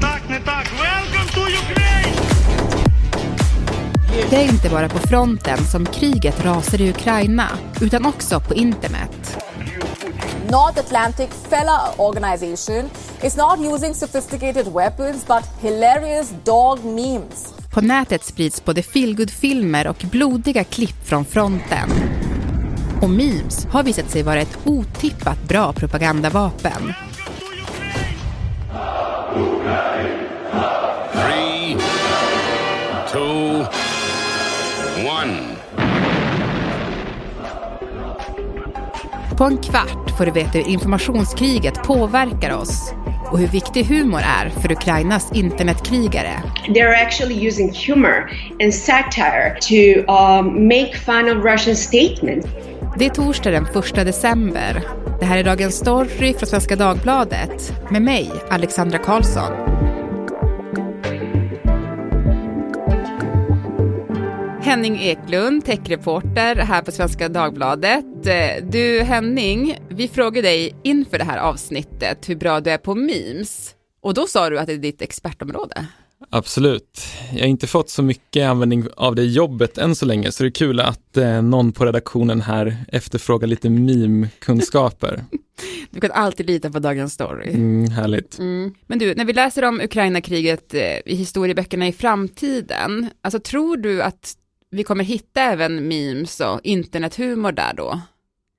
так, не так. Welcome to Ukraine! Det är inte bara på fronten som kriget rasar i Ukraina, utan också på internet. North Atlantic Fella Organization is not using sophisticated weapons but hilarious dog memes. På nätet sprids både feelgood-filmer och blodiga klipp från fronten. Och memes har visat sig vara ett otippat bra propagandavapen. Two, one. På en kvart får du veta hur informationskriget påverkar oss och hur viktig humor är för Ukrainas internetkrigare. they're actually using humor and satire to um, make fun of Russian statements. Det är torsdag den 1 december. Det här är Dagens Story från Svenska Dagbladet med mig, Alexandra Karlsson. Henning Eklund, techreporter här på Svenska Dagbladet. Eh, Du Henning, vi frågade dig inför det här avsnittet hur bra du är på memes. Och då sa du att det är ditt expertområde. Absolut. Jag har inte fått så mycket användning av det jobbet än så länge, så det är kul att eh, någon på redaktionen här efterfrågar lite meme-kunskaper. Du kan alltid lita på Dagens Story. Mm, härligt. Mm. Men du, när vi läser om Ukraina-kriget eh, i historieböckerna i framtiden, alltså tror du att vi kommer hitta även memes och internethumor där då?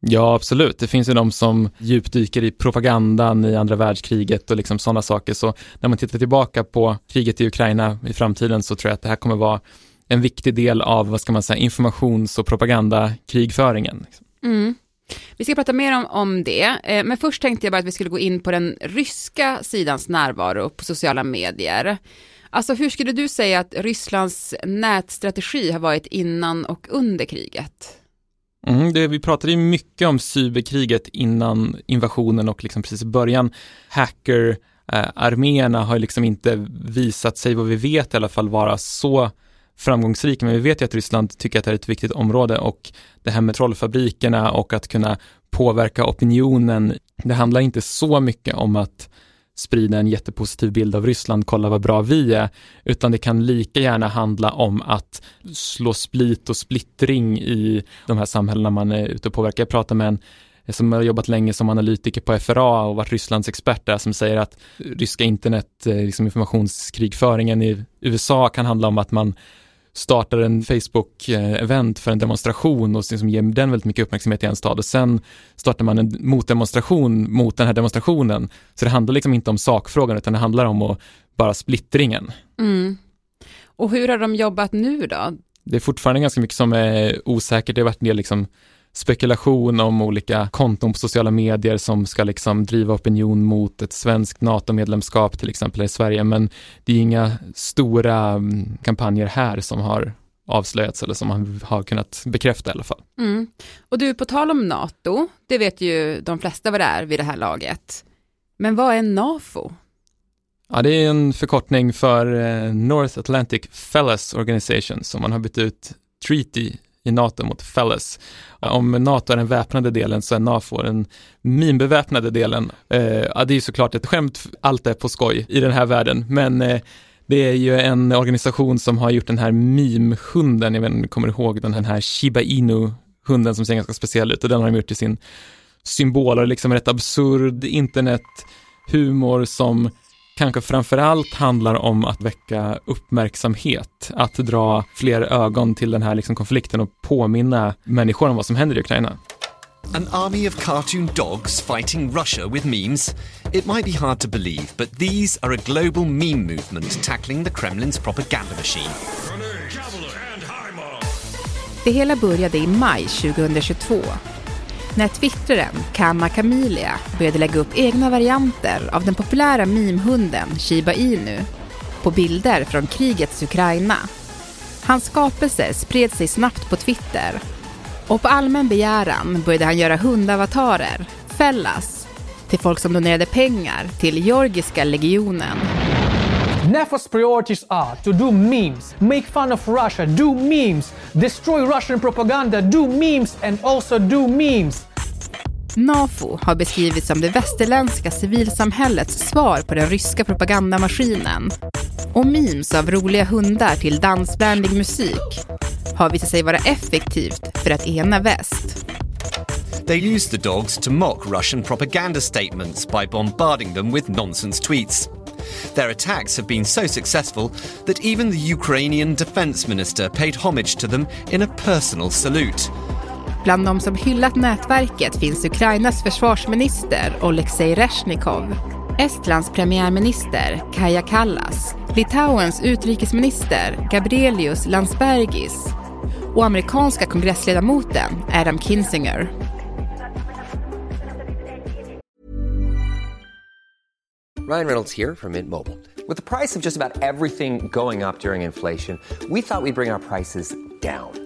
Ja, absolut. Det finns ju de som djupdyker i propagandan i andra världskriget och liksom sådana saker. Så när man tittar tillbaka på kriget i Ukraina i framtiden så tror jag att det här kommer vara en viktig del av, vad ska man säga, informations och propagandakrigföringen. Mm. Vi ska prata mer om, om det, eh, men först tänkte jag bara att vi skulle gå in på den ryska sidans närvaro på sociala medier. Alltså hur skulle du säga att Rysslands nätstrategi har varit innan och under kriget? Mm, det, vi pratade ju mycket om cyberkriget innan invasionen och liksom precis i början. Hacker, eh, arméerna har liksom inte visat sig, vad vi vet i alla fall, vara så framgångsrika, men vi vet ju att Ryssland tycker att det är ett viktigt område och det här med trollfabrikerna och att kunna påverka opinionen, det handlar inte så mycket om att sprida en jättepositiv bild av Ryssland, kolla vad bra vi är, utan det kan lika gärna handla om att slå split och splittring i de här samhällena man är ute och påverkar. Jag pratar med en som har jobbat länge som analytiker på FRA och varit Rysslands expert där som säger att ryska internet, eh, liksom informationskrigföringen i USA kan handla om att man startar en Facebook-event för en demonstration och liksom ger den väldigt mycket uppmärksamhet i en stad och sen startar man en motdemonstration mot den här demonstrationen. Så det handlar liksom inte om sakfrågan utan det handlar om att bara splittringen. Mm. Och hur har de jobbat nu då? Det är fortfarande ganska mycket som är osäkert. Det har varit en del liksom spekulation om olika konton på sociala medier som ska liksom driva opinion mot ett svenskt NATO-medlemskap till exempel i Sverige. Men det är inga stora mm, kampanjer här som har avslöjats eller som man har kunnat bekräfta i alla fall. Mm. Och du, på tal om NATO, det vet ju de flesta vad det är vid det här laget. Men vad är NAFO? Ja, det är en förkortning för eh, North Atlantic Fellas Organization som man har bytt ut Treaty i NATO mot Fellas. Om NATO är den väpnade delen så är NAFO den minbeväpnade delen. Eh, ja, det är ju såklart ett skämt, allt är på skoj i den här världen, men eh, det är ju en organisation som har gjort den här meme-hunden, jag vet inte om ni kommer ihåg den här Shiba Inu-hunden som ser ganska speciell ut och den har de gjort till sin symbol och liksom rätt absurd internethumor som kanske framförallt handlar om att väcka uppmärksamhet, att dra fler ögon till den här liksom konflikten och påminna människor om vad som händer i Ukraina. An army of cartoon dogs fighting Russia with memes? It might be hard to believe, but these are a global meme movement tackling the Kremlin's propaganda machine. Det hela började i maj 2022 när twittraren Kama Kamilia började lägga upp egna varianter av den populära mimhunden Shiba Inu på bilder från krigets Ukraina. Hans skapelse spred sig snabbt på Twitter och på allmän begäran började han göra hundavatarer, Fellas, till folk som donerade pengar till Georgiska legionen. NAFO's priorities are to do memes, make fun of Russia, do memes, destroy Russian propaganda, do memes, and also do memes. NAFO har beskrivits som det västerländska civilsamhällets svar på den ryska propagandamaskinen. Och memes av roliga hundar till dansvänlig musik har visat sig vara effektivt för att ena väst. They use the dogs to mock Russian propaganda statements by bombarding them with nonsense tweets. Their attacks have been so successful that even the Ukrainian defense minister paid homage to them in a personal salute. Bland de som hyllat nätverket finns Ukrainas försvarsminister Oleksij Rezjnikov, Estlands premiärminister Kaja Kallas, Litauens utrikesminister Gabrielius Landsbergis och amerikanska kongressledamoten Adam Kinzinger. Ryan Reynolds här från Mint Mobile. Med priset på nästan allt som går upp under inflationen, trodde vi att vi skulle bring våra priser down.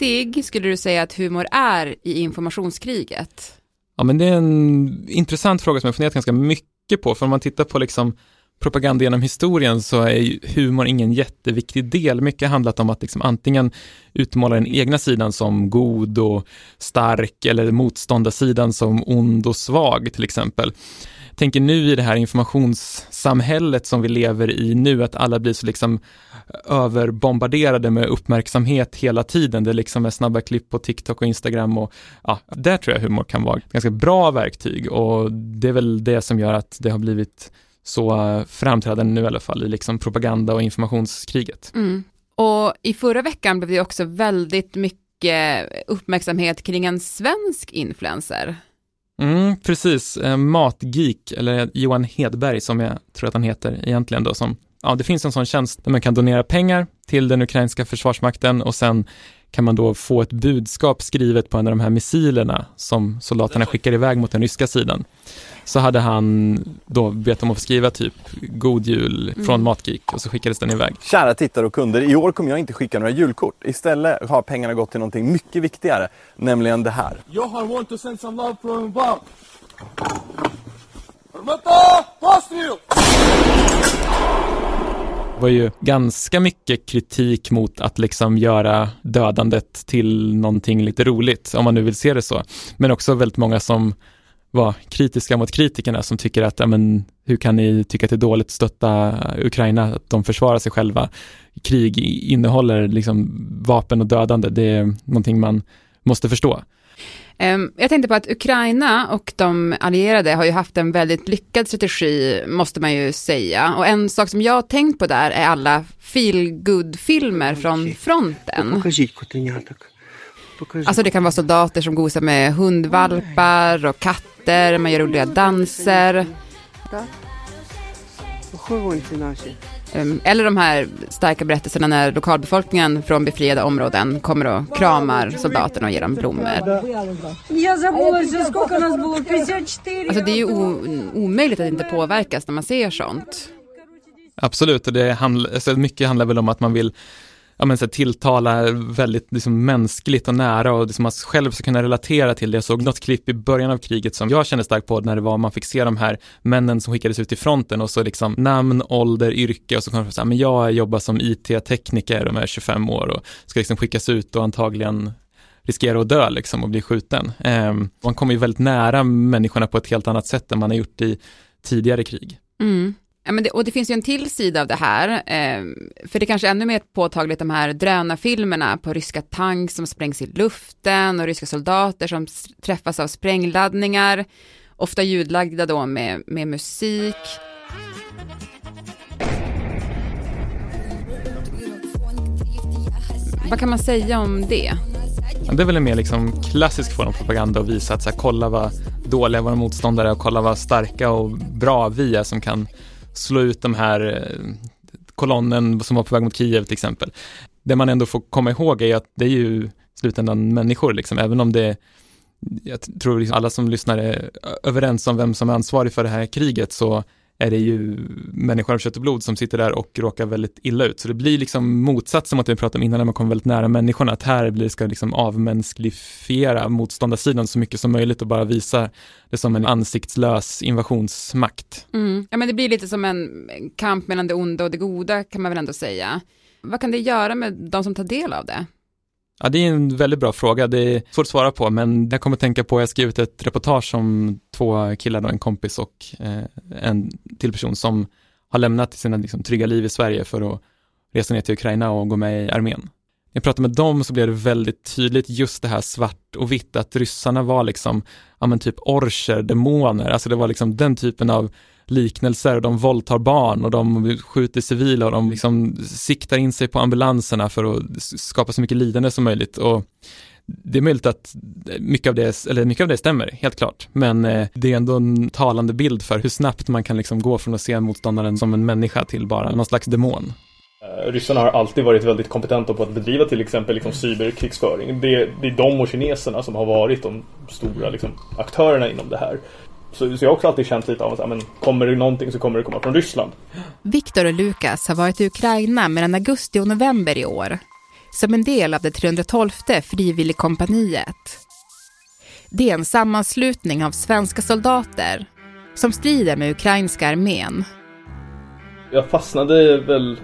viktig skulle du säga att humor är i informationskriget? Ja, men det är en intressant fråga som jag funderat ganska mycket på, för om man tittar på liksom propaganda genom historien så är humor ingen jätteviktig del. Mycket har handlat om att liksom antingen utmåla den egna sidan som god och stark eller motståndarsidan som ond och svag till exempel. Tänker nu i det här informationssamhället som vi lever i nu, att alla blir så liksom eh, överbombarderade med uppmärksamhet hela tiden. Det är liksom är snabba klipp på TikTok och Instagram och ja, där tror jag humor kan vara ett ganska bra verktyg och det är väl det som gör att det har blivit så framträdande nu i alla fall i liksom propaganda och informationskriget. Mm. Och i förra veckan blev det också väldigt mycket uppmärksamhet kring en svensk influencer. Mm, precis, eh, Matgeek, eller Johan Hedberg som jag tror att han heter egentligen då, som, ja det finns en sån tjänst där man kan donera pengar till den ukrainska försvarsmakten och sen kan man då få ett budskap skrivet på en av de här missilerna som soldaterna skickar iväg mot den ryska sidan. Så hade han då bett om att få skriva typ God Jul från Mm. Matgeek och så skickades den iväg. Kära tittare och kunder, i år kommer jag inte skicka några julkort. Istället har pengarna gått till någonting mycket viktigare, nämligen det här. Johan want to send some love from Bob. Armata var ju ganska mycket kritik mot att liksom göra dödandet till någonting lite roligt, om man nu vill se det så. Men också väldigt många som var kritiska mot kritikerna som tycker att, ja, men, hur kan ni tycka att det är dåligt att stötta Ukraina, att de försvarar sig själva? Krig innehåller liksom vapen och dödande, det är någonting man måste förstå. Ehm, Jag tänkte på att Ukraina och de allierade har ju haft en väldigt lyckad strategi, måste man ju säga. Och en sak som jag har tänkt på där är alla feel-good-filmer från fronten. Alltså det kan vara soldater som gosar med hundvalpar och katter, man gör roliga danser. Ehm, eller de här starka berättelserna när lokalbefolkningen från befriade områden kommer och kramar soldaterna och ger dem blommor. Alltså det är ju omöjligt att inte påverkas när man ser sånt. Absolut, och det handl alltså, mycket handlar väl om att man vill ja, men, så här, tilltala väldigt liksom, mänskligt och nära och liksom, man själv ska kunna relatera till det. Jag såg något klipp i början av kriget som jag kände starkt på när det var man fick se de här männen som skickades ut i fronten och så liksom namn, ålder, yrke och så kom det så här, men jag jobbar som IT-tekniker och är 25 år och ska liksom skickas ut och antagligen riskera att dö liksom och bli skjuten. Eh, man kommer ju väldigt nära människorna på ett helt annat sätt än man har gjort i tidigare krig. Mm. Ja, men det, och det finns ju en till sida av det här, eh, för det kanske är ännu mer påtagligt de här drönarfilmerna på ryska tanks som sprängs i luften och ryska soldater som träffas av sprängladdningar, ofta ljudlagda då med, med musik. Vad kan man säga om det? Det är väl en mer liksom klassisk form av propaganda att visa att så här, kolla vad dåliga våra motståndare är och kolla vad starka och bra vi är som kan slå ut de här eh, kolonnen som var på väg mot Kiev till exempel. Det man ändå får komma ihåg är att det är ju i slutändan människor liksom, även om det jag tror liksom alla som lyssnar är överens om vem som är ansvarig för det här kriget så är det ju människor av kött och blod som sitter där och råkar väldigt illa ut. Så det blir liksom motsatsen mot det vi pratade om innan när man kommer väldigt nära människorna, att här blir, ska liksom avmänsklifiera motståndarsidan så mycket som möjligt och bara visa det som en ansiktslös invasionsmakt. Mm. Ja men det blir lite som en kamp mellan det onda och det goda kan man väl ändå säga. Vad kan det göra med de som tar del av det? Ja, det är en väldigt bra fråga. Det är svårt att svara på, men jag kommer att tänka på, jag har skrivit ett reportage om två killar, då, en kompis och eh, en till person som har lämnat sina liksom, trygga liv i Sverige för att resa ner till Ukraina och gå med i armén. När jag pratade med dem så blev det väldigt tydligt just det här svart och vitt, att ryssarna var liksom, ja men typ orcher, demoner, alltså det var liksom den typen av liknelser, de våldtar barn och de skjuter civila och de liksom siktar in sig på ambulanserna för att skapa så mycket lidande som möjligt. Och det är möjligt att mycket av det, eller mycket av det stämmer, helt klart. Men eh, det är ändå en talande bild för hur snabbt man kan liksom gå från att se motståndaren som en människa till bara någon slags demon. Eh, ryssarna har alltid varit väldigt kompetenta på att bedriva till exempel liksom cyberkrigsföring. Det, det är de och kineserna som har varit de stora liksom, aktörerna inom det här. Så, så jag har också alltid känt lite av att men, kommer det någonting så kommer det komma från Ryssland. Viktor och Lukas har varit i Ukraina mellan augusti och november i år som en del av det 312 frivilligkompaniet. Det är en sammanslutning av svenska soldater som strider med ukrainska armén. Jag fastnade väl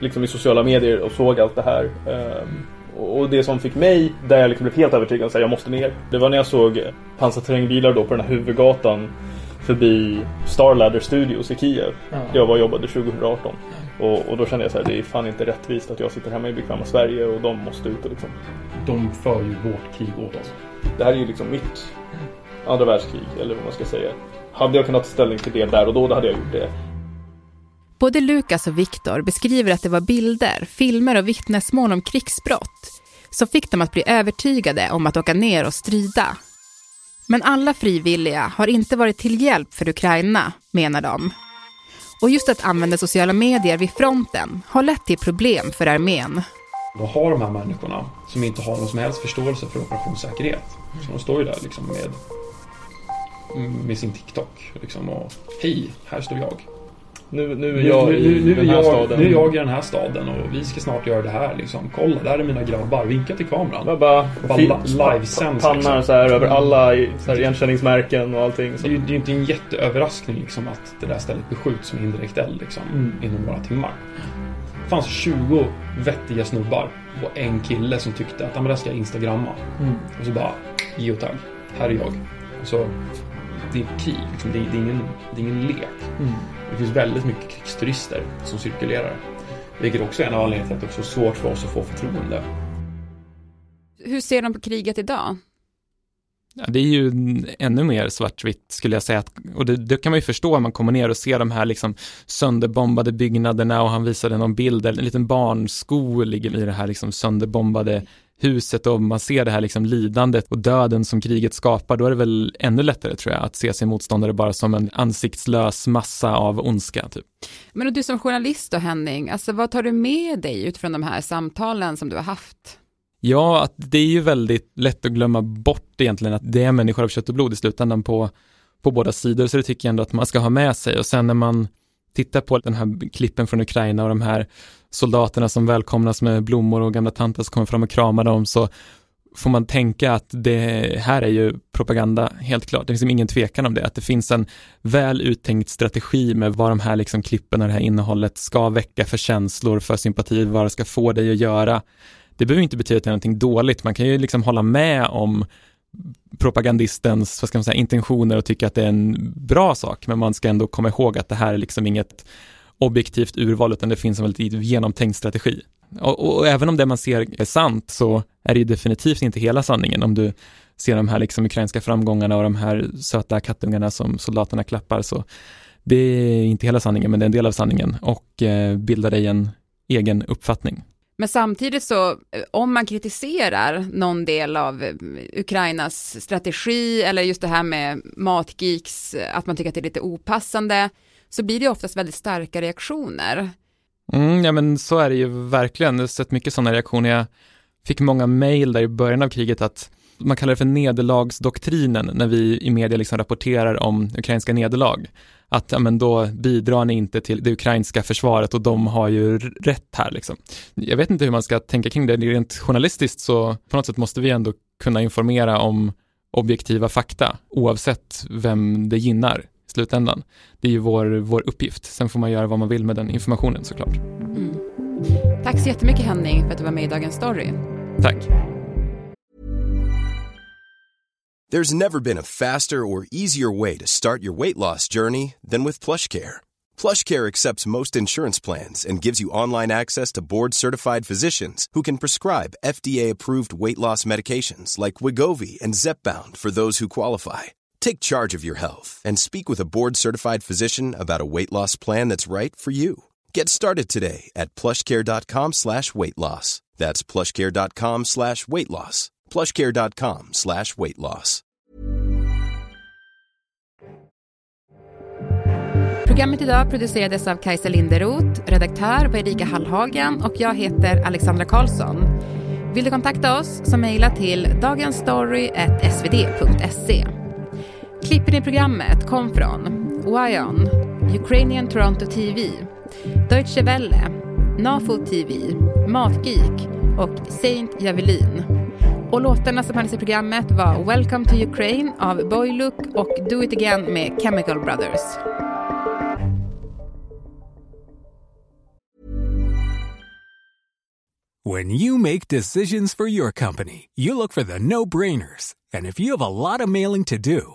liksom i sociala medier och såg allt det här. Um, och det som fick mig, där jag liksom blev helt övertygad att jag måste ner. Det var när jag såg pansarterrängbilar då på den här huvudgatan förbi Starladder Studios i Kiev. Ja. Jag var och jobbade 2018. Och, och, då kände jag så här, det är fan inte rättvist att jag sitter hemma i bekväma Sverige och de måste ut och liksom. De för ju vårt krig åt oss. Det här är ju liksom mitt andra världskrig, eller vad man ska säga. Hade jag kunnat ta ställning till det där och då, då hade jag gjort det. Både Lukas och Viktor beskriver att det var bilder, filmer och vittnesmål om krigsbrott som fick dem att bli övertygade om att åka ner och strida. Men alla frivilliga har inte varit till hjälp för Ukraina, menar de. Och just att använda sociala medier vid fronten har lett till problem för armén. Då har de här människorna, som inte har någon som helst förståelse för operationssäkerhet, så de står ju där liksom med, mm, med sin TikTok liksom och hej, här står jag. Nu, nu är jag nu, nu, nu, den här jag, staden. Nu är jag i den här staden och vi ska snart göra det här liksom. Kolla, där är mina grabbar. Vinka till kameran. Jag bara, bara livesänds. Pannar liksom. så här över alla så här, igenkänningsmärken och allting. Så. Det, är, det är ju inte en jätteöverraskning liksom att det där stället beskjuts med indirekt eld liksom, mm. inom några timmar. Det fanns 20 vettiga snubbar och en kille som tyckte att det ska jag instagramma. Mm. Och så bara, geotag, här är jag. Och det är krig, liksom. det, det, är ingen, det är ingen lek. Mm. Det finns väldigt mycket krigsturister som cirkulerar. Vilket också är en av anledningarna till att det är så svårt för oss att få förtroende. Hur ser de på kriget idag? Ja, det är ju ännu mer svartvitt skulle jag säga. Och det, det, kan man ju förstå om man kommer ner och ser de här liksom sönderbombade byggnaderna och han visade någon bild, en liten barnsko ligger i det här liksom sönderbombade huset och man ser det här liksom lidandet och döden som kriget skapar, då är det väl ännu lättare tror jag att se sin motståndare bara som en ansiktslös massa av ondska. Typ. Men och du som journalist då Henning, alltså vad tar du med dig utifrån de här samtalen som du har haft? Ja, att det är ju väldigt lätt att glömma bort egentligen att det är människor av kött och blod i slutändan på, på båda sidor, så det tycker jag ändå att man ska ha med sig och sen när man tittar på den här klippen från Ukraina och de här soldaterna som välkomnas med blommor och gamla tanter som kommer fram och kramar dem så får man tänka att det här är ju propaganda, helt klart. Det finns liksom ingen tvekan om det, att det finns en väl uttänkt strategi med vad de här liksom klippen och det här innehållet ska väcka för känslor, för sympati, vad det ska få dig att göra. Det behöver inte betyda att det är någonting dåligt, man kan ju liksom hålla med om propagandistens, vad ska man säga, intentioner och tycka att det är en bra sak, men man ska ändå komma ihåg att det här är liksom inget objektivt urval, utan det finns en väldigt genomtänkt strategi. Och, och, även om det man ser är sant, så är det definitivt inte hela sanningen. Om du ser de här liksom ukrainska framgångarna och de här söta kattungarna som soldaterna klappar, så det är inte hela sanningen, men det är en del av sanningen och eh, bildar dig en egen uppfattning. Men samtidigt så, eh, om man kritiserar någon del av eh, Ukrainas strategi eller just det här med matgeeks, eh, att man tycker att det är lite opassande, så blir det oftast väldigt starka reaktioner. Mm, ja men så är det ju verkligen, jag har sett mycket sådana reaktioner. Jag fick många mejl där i början av kriget att man kallar det för nederlagsdoktrinen när vi i media liksom rapporterar om ukrainska nederlag. Att ja, men då bidrar ni inte till det ukrainska försvaret och de har ju rätt här. Liksom. Jag vet inte hur man ska tänka kring det. Rent journalistiskt så på något sätt måste vi ändå kunna informera om objektiva fakta oavsett vem det gynnar i slutändan. Det är ju vår, vår uppgift. Sen får man göra vad man vill med den informationen såklart. Mm. Tack så jättemycket Henning för att du var med i Dagens Story. Tack. There's never been a faster or easier way to start your weight loss journey than with PlushCare. PlushCare accepts most insurance plans and gives you online access to board-certified physicians who can prescribe FDA-approved weight loss medications like Wigovi and Zepbound for those who qualify. Take charge of your health and speak with a board-certified physician about a weight loss plan that's right for you. Get started today at plushcare.com slash weight loss. That's plushcare.com slash weight loss. plushcare.com slash weight loss. Programmet idag producerades av Kajsa Linderoth, redaktör var Erika Hallhagen och jag heter Alexandra Karlsson. Vill du kontakta oss så mejla till dagensstory.svd.se. Klippen i programmet kom från Wyon, Ukrainian Toronto TV, Deutsche Welle, Nafo TV, Matgeek och Saint Javelin. Och låtarna som hördes i programmet var Welcome to Ukraine av Boylook och Do It Again med Chemical Brothers. When you make decisions for your company, you look for the no-brainers. And if you have a lot of mailing to do,